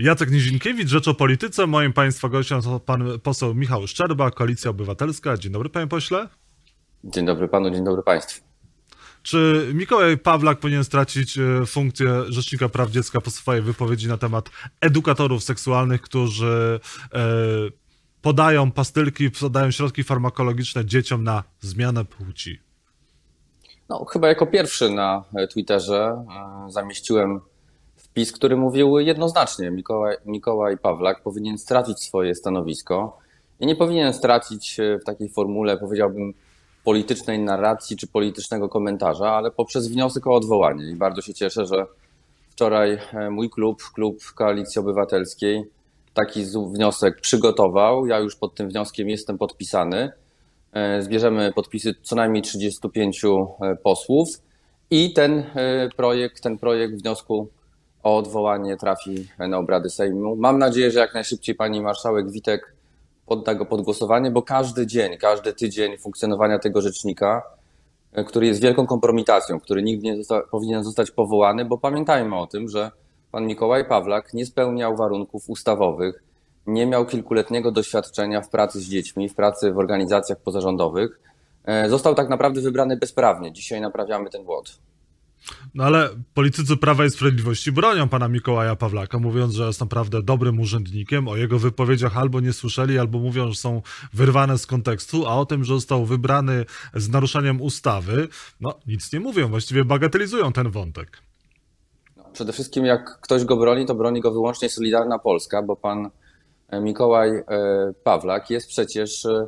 Jacek Nizinkiewicz, Rzecz o Polityce. Moim Państwa gościem to pan poseł Michał Szczerba, Koalicja Obywatelska. Dzień dobry, panie pośle. Dzień dobry panu, dzień dobry państwu. Czy Mikołaj Pawlak powinien stracić e, funkcję Rzecznika Praw Dziecka po swojej wypowiedzi na temat edukatorów seksualnych, którzy e, podają pastylki, podają środki farmakologiczne dzieciom na zmianę płci? No, chyba jako pierwszy na Twitterze e, zamieściłem wpis, który mówił jednoznacznie, Mikołaj, Mikołaj Pawlak powinien stracić swoje stanowisko i nie powinien stracić w takiej formule, powiedziałbym, politycznej narracji czy politycznego komentarza, ale poprzez wniosek o odwołanie. I bardzo się cieszę, że wczoraj e, mój klub, klub Koalicji Obywatelskiej, taki wniosek przygotował. Ja już pod tym wnioskiem jestem podpisany. E, zbierzemy podpisy co najmniej 35 e, posłów i ten projekt, ten projekt wniosku o odwołanie trafi na obrady Sejmu. Mam nadzieję, że jak najszybciej pani marszałek Witek podda go pod głosowanie, bo każdy dzień, każdy tydzień funkcjonowania tego rzecznika, e, który jest wielką kompromitacją, który nigdy nie zosta powinien zostać powołany, bo pamiętajmy o tym, że pan Mikołaj Pawlak nie spełniał warunków ustawowych, nie miał kilkuletniego doświadczenia w pracy z dziećmi, w pracy w organizacjach pozarządowych. E, został tak naprawdę wybrany bezprawnie. Dzisiaj naprawiamy ten błąd. No ale politycy Prawa i Sprawiedliwości bronią pana Mikołaja Pawlaka, mówiąc, że jest naprawdę dobrym urzędnikiem. O jego wypowiedziach albo nie słyszeli, albo mówią, że są wyrwane z kontekstu, a o tym, że został wybrany z naruszeniem ustawy, no nic nie mówią, właściwie bagatelizują ten wątek. Przede wszystkim jak ktoś go broni, to broni go wyłącznie Solidarna Polska, bo pan e, Mikołaj e, Pawlak jest przecież e,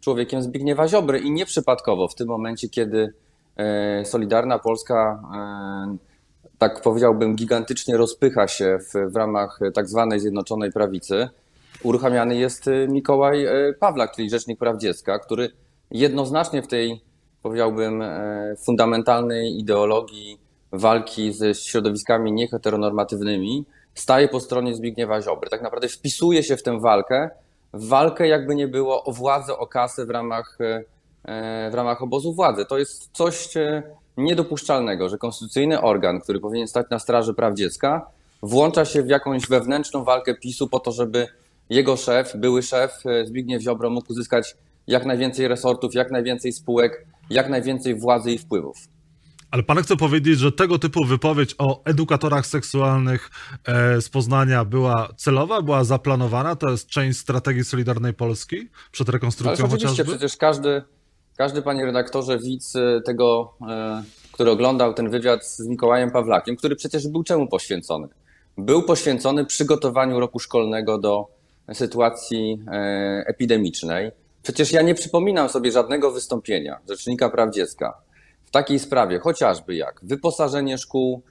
człowiekiem Zbigniewa Ziobry i nieprzypadkowo w tym momencie, kiedy Solidarna Polska, e, tak powiedziałbym, gigantycznie rozpycha się w, w ramach tak zwanej Zjednoczonej Prawicy. Uruchamiany jest e, Mikołaj Pawlak, czyli Rzecznik Praw Dziecka, który jednoznacznie w tej, powiedziałbym, fundamentalnej ideologii walki ze środowiskami nieheteronormatywnymi staje po stronie Zbigniewa Ziobry. Tak naprawdę wpisuje się w tę walkę, walkę jakby nie było o władzę, o kasę w ramach E, w ramach obozu władzy. To jest coś e, niedopuszczalnego, że konstytucyjny organ, który powinien stać na straży praw dziecka, włącza się w jakąś wewnętrzną walkę PiSu po to, żeby jego szef, były szef e, Zbigniew Ziobro mógł uzyskać jak najwięcej resortów, jak najwięcej spółek, jak najwięcej władzy i wpływów. Ale pan chce powiedzieć, że tego typu wypowiedź o edukatorach seksualnych z Poznania była celowa, była zaplanowana? To jest część strategii Solidarnej Polski przed rekonstrukcją Ale oczywiście, chociażby? przecież każdy, każdy, panie redaktorze, widz e, tego, e, który oglądał ten wywiad z Mikołajem Pawlakiem, który przecież był czemu poświęcony? Był poświęcony przygotowaniu roku szkolnego do sytuacji e, epidemicznej. Przecież ja nie przypominam sobie żadnego wystąpienia Rzecznika Praw Dziecka w takiej sprawie, chociażby jak wyposażenie szkół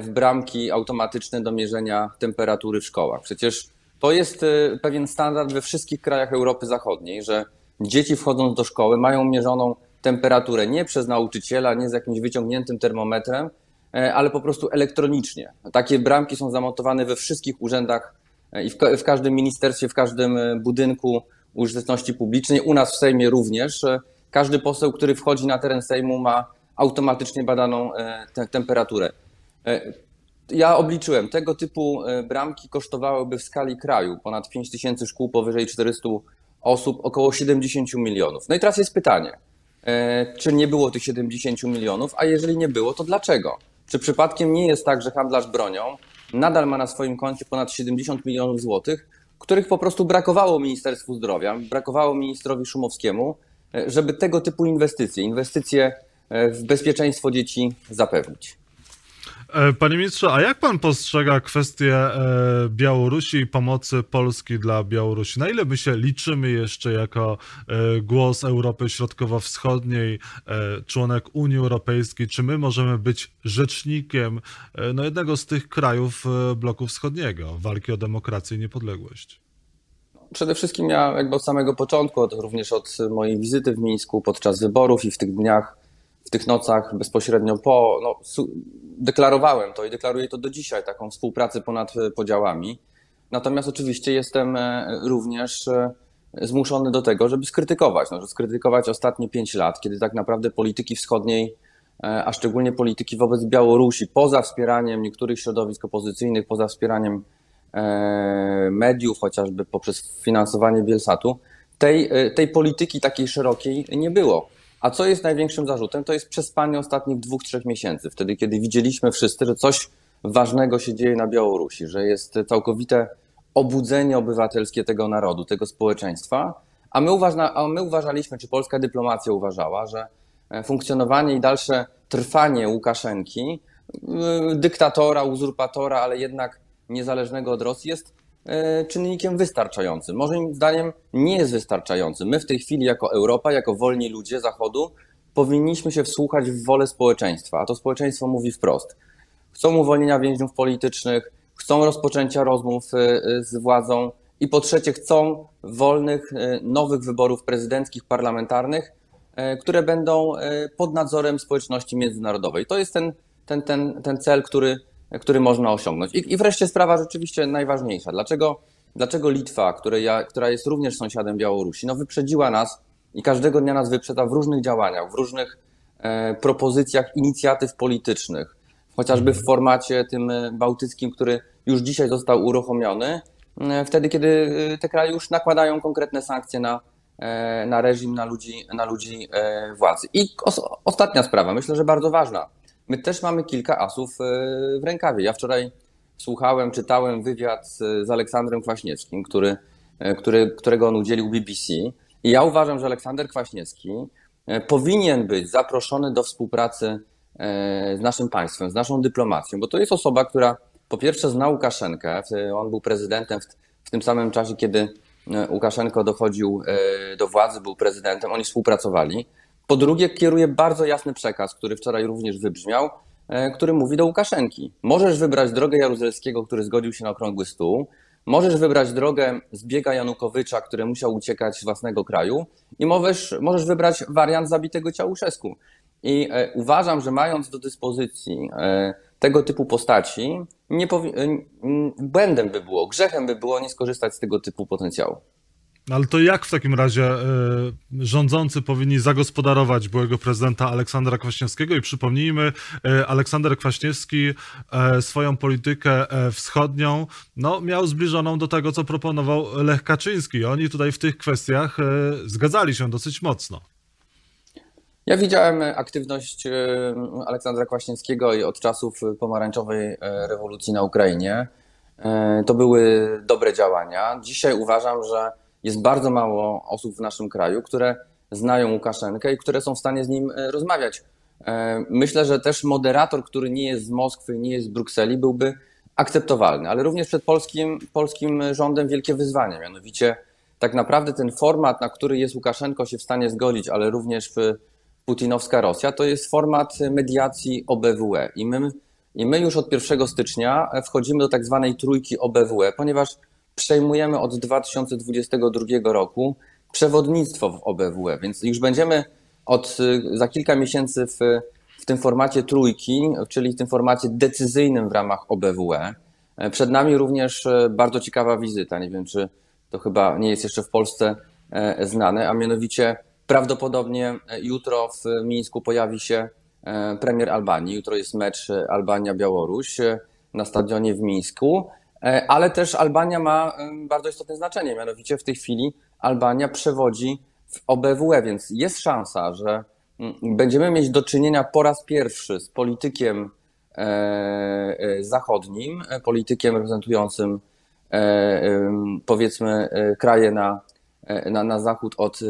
w bramki automatyczne do mierzenia temperatury w szkołach. Przecież to jest pewien standard we wszystkich krajach Europy Zachodniej, że dzieci wchodząc do szkoły mają mierzoną temperaturę nie przez nauczyciela, nie z jakimś wyciągniętym termometrem, e, ale po prostu elektronicznie. Takie bramki są zamontowane we wszystkich urzędach e, i w, każdym ministerstwie, w każdym e, budynku użyteczności publicznej. U nas w Sejmie również. Każdy poseł, który wchodzi na teren Sejmu ma automatycznie badaną te, temperaturę. Ja obliczyłem, tego typu bramki kosztowałyby w skali kraju ponad 5 tysięcy szkół, powyżej 400 osób około 70 milionów. No i teraz jest pytanie, e, czy nie było tych 70 milionów, a jeżeli nie było, to dlaczego? Czy przypadkiem nie jest tak, że handlarz bronią nadal ma na swoim koncie ponad 70 milionów złotych, których po prostu brakowało Ministerstwu Zdrowia, brakowało ministrowi Szumowskiemu, e, żeby tego typu inwestycje, inwestycje e, w bezpieczeństwo dzieci zapewnić? E, panie ministrze, a jak pan postrzega kwestię e, Białorusi i pomocy Polski dla Białorusi? Na ile my się liczymy jeszcze jako e, głos Europy Środkowo-Wschodniej, członek Unii Europejskiej? Czy my możemy być rzecznikiem no, jednego z tych krajów bloku wschodniego, walki o demokrację i niepodległość? Przede wszystkim ja jakby od samego początku, również od mojej wizyty w Mińsku podczas wyborów i w tych dniach, w tych nocach bezpośrednio po, no, deklarowałem to i deklaruję to do dzisiaj, taką współpracę ponad podziałami. Natomiast oczywiście jestem e, również e, zmuszony do tego, żeby skrytykować, no, żeby skrytykować ostatnie pięć lat, kiedy tak naprawdę polityki wschodniej, e, a szczególnie polityki wobec Białorusi, poza wspieraniem niektórych środowisk opozycyjnych, poza wspieraniem mediów, chociażby poprzez finansowanie Bielsatu, tej, tej polityki takiej szerokiej nie było. A co jest największym zarzutem? To jest przespanie ostatnich dwóch, trzech miesięcy, wtedy kiedy widzieliśmy wszyscy, że coś ważnego się dzieje na Białorusi, że jest całkowite obudzenie obywatelskie tego narodu, tego społeczeństwa, a my, uważa, a my uważaliśmy, czy polska dyplomacja uważała, że e, funkcjonowanie i dalsze trwanie Łukaszenki, e, dyktatora, uzurpatora, ale jednak niezależnego od Rosji, jest czynnikiem wystarczającym. Moim zdaniem nie jest wystarczający. My w tej chwili, jako Europa, jako wolni ludzie Zachodu, powinniśmy się wsłuchać w wolę społeczeństwa, a to społeczeństwo mówi wprost. Chcą uwolnienia więźniów politycznych, chcą rozpoczęcia rozmów y, y, z władzą i po trzecie chcą wolnych, nowych wyborów prezydenckich, parlamentarnych, które będą pod nadzorem społeczności międzynarodowej. To jest ten, ten, ten, ten cel, który, który można osiągnąć. I, I wreszcie sprawa rzeczywiście najważniejsza. Dlaczego, dlaczego Litwa, ja, która jest również sąsiadem Białorusi, no wyprzedziła nas i każdego dnia nas wyprzedza w różnych działaniach, w różnych e, propozycjach inicjatyw politycznych, chociażby w formacie tym e, bałtyckim, który już dzisiaj został uruchomiony, e, wtedy kiedy e, te kraje już nakładają konkretne sankcje na, na reżim, na ludzi, na ludzi władzy. I ostatnia sprawa, myślę, że bardzo ważna. My też mamy kilka asów w rękawie. Ja wczoraj słuchałem, czytałem wywiad z Aleksandrem Kwaśniewskim, który, który, którego on udzielił BBC. I ja uważam, że Aleksander Kwaśniewski powinien być zaproszony do współpracy z naszym państwem, z naszą dyplomacją, bo to jest osoba, która po pierwsze zna Łukaszenkę, on był prezydentem w, tym samym czasie, kiedy e, Łukaszenko dochodził e, do władzy, był prezydentem, oni współpracowali. Po drugie, kieruje bardzo jasny przekaz, który wczoraj również wybrzmiał, e, który mówi do Łukaszenki. Możesz wybrać drogę Jaruzelskiego, który zgodził się na okrągły stół, możesz wybrać drogę zbiega Janukowycza, który musiał uciekać z własnego kraju i możesz, możesz wybrać wariant zabitego Ciałuszesku. I uważam, że mając do dyspozycji tego typu postaci, nie powi- błędem by było, grzechem by było nie skorzystać z tego typu potencjału. Ale to jak w takim razie y, rządzący powinni zagospodarować byłego prezydenta Aleksandra Kwaśniewskiego? I przypomnijmy, y, Aleksander Kwaśniewski y, swoją politykę wschodnią no, miał zbliżoną do tego, co proponował Lech Kaczyński. Oni tutaj w tych kwestiach zgadzali się dosyć mocno. Ja widziałem aktywność Aleksandra Kwaśniewskiego i od czasów pomarańczowej rewolucji na Ukrainie. To były dobre działania. Dzisiaj uważam, że jest bardzo mało osób w naszym kraju, które znają Łukaszenkę i które są w stanie z nim rozmawiać. Myślę, że też moderator, który nie jest z Moskwy, nie jest z Brukseli, byłby akceptowalny, ale również przed polskim, polskim rządem wielkie wyzwanie, mianowicie tak naprawdę ten format, na który jest Łukaszenko się w stanie zgodzić, ale również putinowska Rosja, to jest format mediacji OBWE. I my, I my już od 1 stycznia wchodzimy do tak zwanej trójki OBWE, ponieważ przejmujemy od 2022 roku przewodnictwo w OBWE, więc już będziemy od, za kilka miesięcy w, w tym formacie trójki, czyli w tym formacie decyzyjnym w ramach OBWE. Przed nami również bardzo ciekawa wizyta. Nie wiem, czy to chyba nie jest jeszcze w Polsce e, znane, a mianowicie Prawdopodobnie e, jutro w Mińsku pojawi się e, premier Albanii. Jutro jest mecz e, Albania-Białoruś na stadionie w Mińsku, ale też Albania ma bardzo istotne znaczenie. Mianowicie w tej chwili Albania przewodzi w OBWE, więc jest szansa, że mm, będziemy mieć do czynienia po raz pierwszy z politykiem zachodnim, politykiem reprezentującym powiedzmy kraje na E, na, na zachód od e,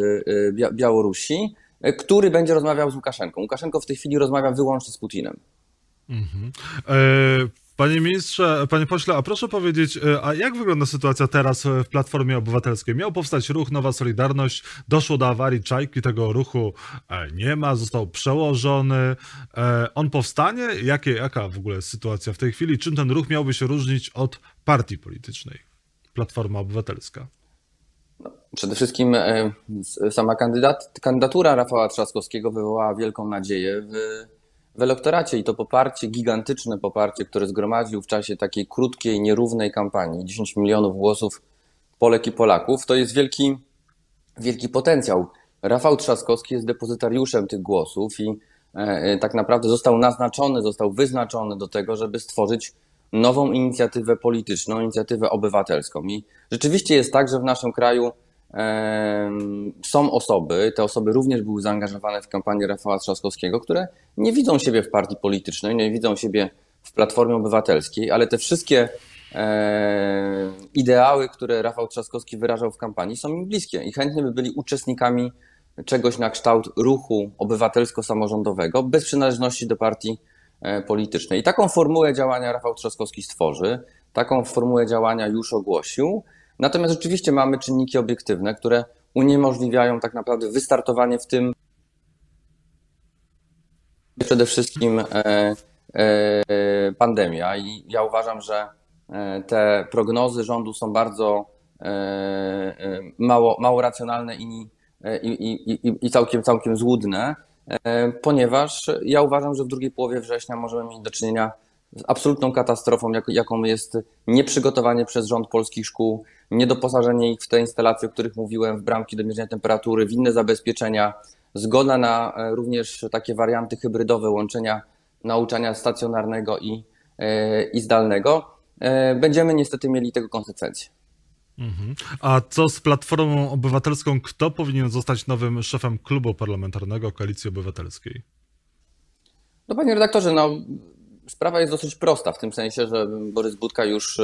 e, Białorusi, który będzie rozmawiał z Łukaszenką. Łukaszenko w tej chwili rozmawia wyłącznie z Putinem. Mhm. Panie ministrze, panie pośle, a proszę powiedzieć, a jak wygląda sytuacja teraz w Platformie Obywatelskiej? Miał powstać ruch Nowa Solidarność, doszło do awarii Czajki, tego ruchu nie ma, został przełożony. On powstanie? Jakie, jaka w ogóle jest sytuacja w tej chwili? Czym ten ruch miałby się różnić od partii politycznej Platforma Obywatelska? Przede wszystkim e, sama kandydat, kandydatura Rafała Trzaskowskiego wywołała wielką nadzieję w, w elektoracie i to poparcie, gigantyczne poparcie, które zgromadził w czasie takiej krótkiej, nierównej kampanii, 10 milionów głosów Polek i Polaków, to jest wielki, wielki potencjał. Rafał Trzaskowski jest depozytariuszem tych głosów i e, e, tak naprawdę został naznaczony, został wyznaczony do tego, żeby stworzyć nową inicjatywę polityczną, inicjatywę obywatelską. I rzeczywiście jest tak, że w naszym kraju są osoby, te osoby również były zaangażowane w kampanię Rafała Trzaskowskiego, które nie widzą siebie w partii politycznej, nie widzą siebie w Platformie Obywatelskiej, ale te wszystkie ideały, które Rafał Trzaskowski wyrażał w kampanii, są im bliskie i chętnie by byli uczestnikami czegoś na kształt ruchu obywatelsko-samorządowego bez przynależności do partii e, politycznej. I taką formułę działania Rafał Trzaskowski stworzy, taką formułę działania już ogłosił. Natomiast rzeczywiście mamy czynniki obiektywne, które uniemożliwiają tak naprawdę wystartowanie w tym przede wszystkim e, e, pandemia. I ja uważam, że te prognozy rządu są bardzo mało, mało racjonalne i E, i, i, i całkiem, całkiem złudne, e, ponieważ ja uważam, że w drugiej połowie września możemy mieć do czynienia absolutną katastrofą, jaką jest nieprzygotowanie przez rząd polskich szkół, niedoposażenie ich w te instalacje, o których mówiłem, w bramki do mierzenia temperatury, w inne zabezpieczenia, zgoda na e, również takie warianty hybrydowe łączenia nauczania stacjonarnego i, i zdalnego. Będziemy niestety mieli tego konsekwencje. Mhm. A co z Platformą Obywatelską? Kto powinien zostać nowym szefem klubu parlamentarnego Koalicji Obywatelskiej? No panie redaktorze, no, sprawa jest dosyć prosta, w tym sensie, że Borys Budka już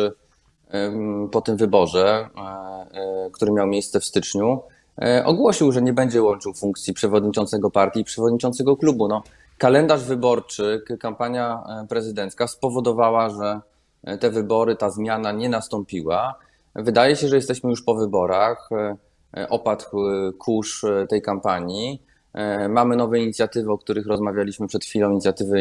po tym wyborze, e, e, który miał miejsce w styczniu, e, ogłosił, że nie będzie łączył funkcji przewodniczącego partii i przewodniczącego klubu. No, kalendarz wyborczy, kampania prezydencka spowodowała, że te wybory, ta zmiana nie nastąpiła. Wydaje się, że jesteśmy już po wyborach. Opadł kurz tej kampanii. Mamy nowe inicjatywy, o których rozmawialiśmy przed chwilą, inicjatywy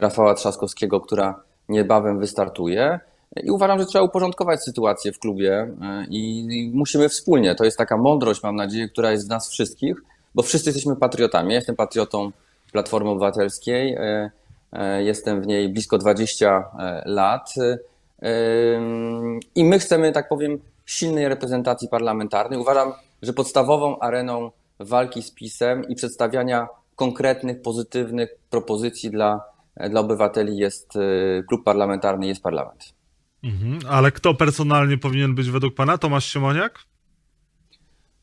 Rafała Trzaskowskiego, która niebawem wystartuje. I uważam, że trzeba uporządkować sytuację w klubie i musimy wspólnie. To jest taka mądrość, mam nadzieję, która jest w nas wszystkich, bo wszyscy jesteśmy patriotami. Ja jestem patriotą Platformy Obywatelskiej, jestem w niej blisko 20 lat. I my chcemy, tak powiem, silnej reprezentacji parlamentarnej. Uważam, że podstawową areną walki z PiSem i przedstawiania konkretnych, pozytywnych propozycji dla, dla obywateli jest y, klub parlamentarny, jest parlament. Mhm. Ale kto personalnie powinien być według pana? Tomasz Siemoniak?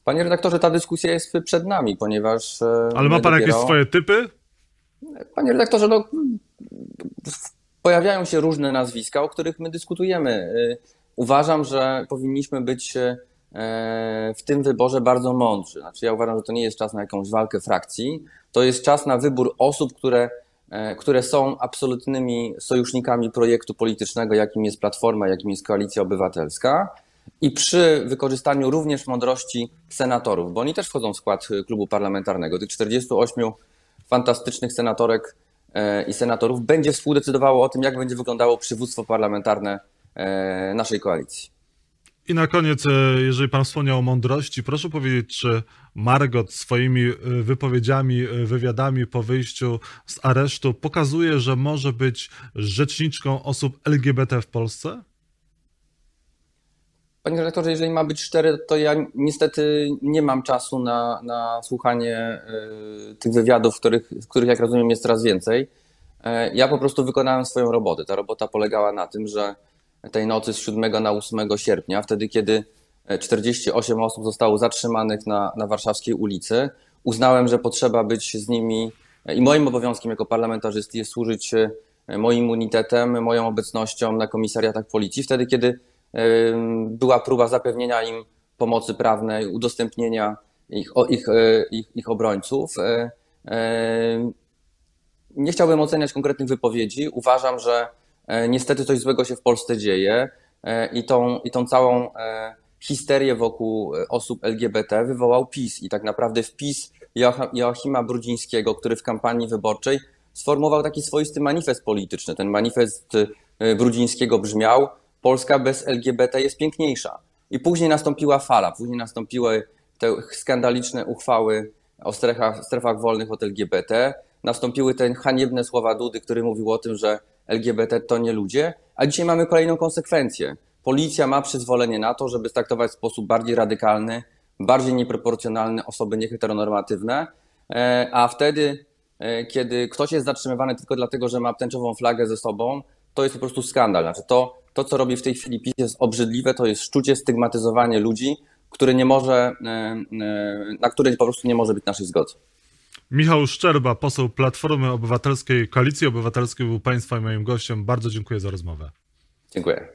Panie redaktorze, ta dyskusja jest przed nami, ponieważ. E, Ale ma pan dopiero... jakieś swoje typy? Panie redaktorze, no, pojawiają się różne nazwiska, o których my dyskutujemy. Y, uważam, że powinniśmy być y, w tym wyborze bardzo mądrzy. Znaczy, ja uważam, że to nie jest czas na jakąś walkę frakcji, to jest czas na wybór osób, które, które są absolutnymi sojusznikami projektu politycznego, jakim jest Platforma, jakim jest Koalicja Obywatelska. I przy wykorzystaniu również mądrości senatorów, bo oni też wchodzą w skład klubu parlamentarnego, tych 48 fantastycznych senatorek E, i senatorów będzie współdecydowało o tym, jak będzie wyglądało przywództwo parlamentarne e, naszej koalicji. I na koniec, e, jeżeli Pan wspomniał o mądrości, proszę powiedzieć, czy Margot swoimi wypowiedziami, wywiadami po wyjściu z aresztu pokazuje, że może być rzeczniczką osób LGBT w Polsce? Panie redaktorze, jeżeli ma być cztery, to ja niestety nie mam czasu na, na słuchanie tych wywiadów, których, których, jak rozumiem, jest coraz więcej. E, ja po prostu wykonałem swoją robotę. Ta robota polegała na tym, że tej nocy z 7 na 8 sierpnia, wtedy kiedy 48 osób zostało zatrzymanych na, na warszawskiej ulicy, uznałem, że potrzeba być z nimi i moim obowiązkiem jako parlamentarzysty jest służyć moim immunitetem, moją obecnością na komisariatach policji, wtedy kiedy była próba zapewnienia im pomocy prawnej, udostępnienia ich, ich, e, ich, ich obrońców. E, e, nie chciałbym oceniać konkretnych wypowiedzi. Uważam, że niestety coś złego się w Polsce dzieje i tą, i tą całą histerię wokół osób LGBT wywołał PiS. I tak naprawdę wpis Joachima Brudzińskiego, który w kampanii wyborczej sformułował taki swoisty manifest polityczny. Ten manifest Brudzińskiego brzmiał: Polska bez LGBT jest piękniejsza. I później nastąpiła fala, później nastąpiły te skandaliczne uchwały o strefach, strefach wolnych od LGBT, nastąpiły te haniebne słowa Dudy, który mówił o tym, że LGBT to nie ludzie, a dzisiaj mamy kolejną konsekwencję. Policja ma przyzwolenie na to, żeby traktować w sposób bardziej radykalny, bardziej nieproporcjonalny osoby nieheteronormatywne, e, a wtedy, e, kiedy ktoś jest zatrzymywany tylko dlatego, że ma tęczową flagę ze sobą, to jest po prostu skandal. Znaczy to, to, co robi w tej chwili PiS jest obrzydliwe, to jest szczucie, stygmatyzowanie ludzi, które nie może, na które po prostu nie może być naszej zgody. Michał Szczerba, poseł Platformy Obywatelskiej, Koalicji Obywatelskiej był Państwa i moim gościem. Bardzo dziękuję za rozmowę. Dziękuję.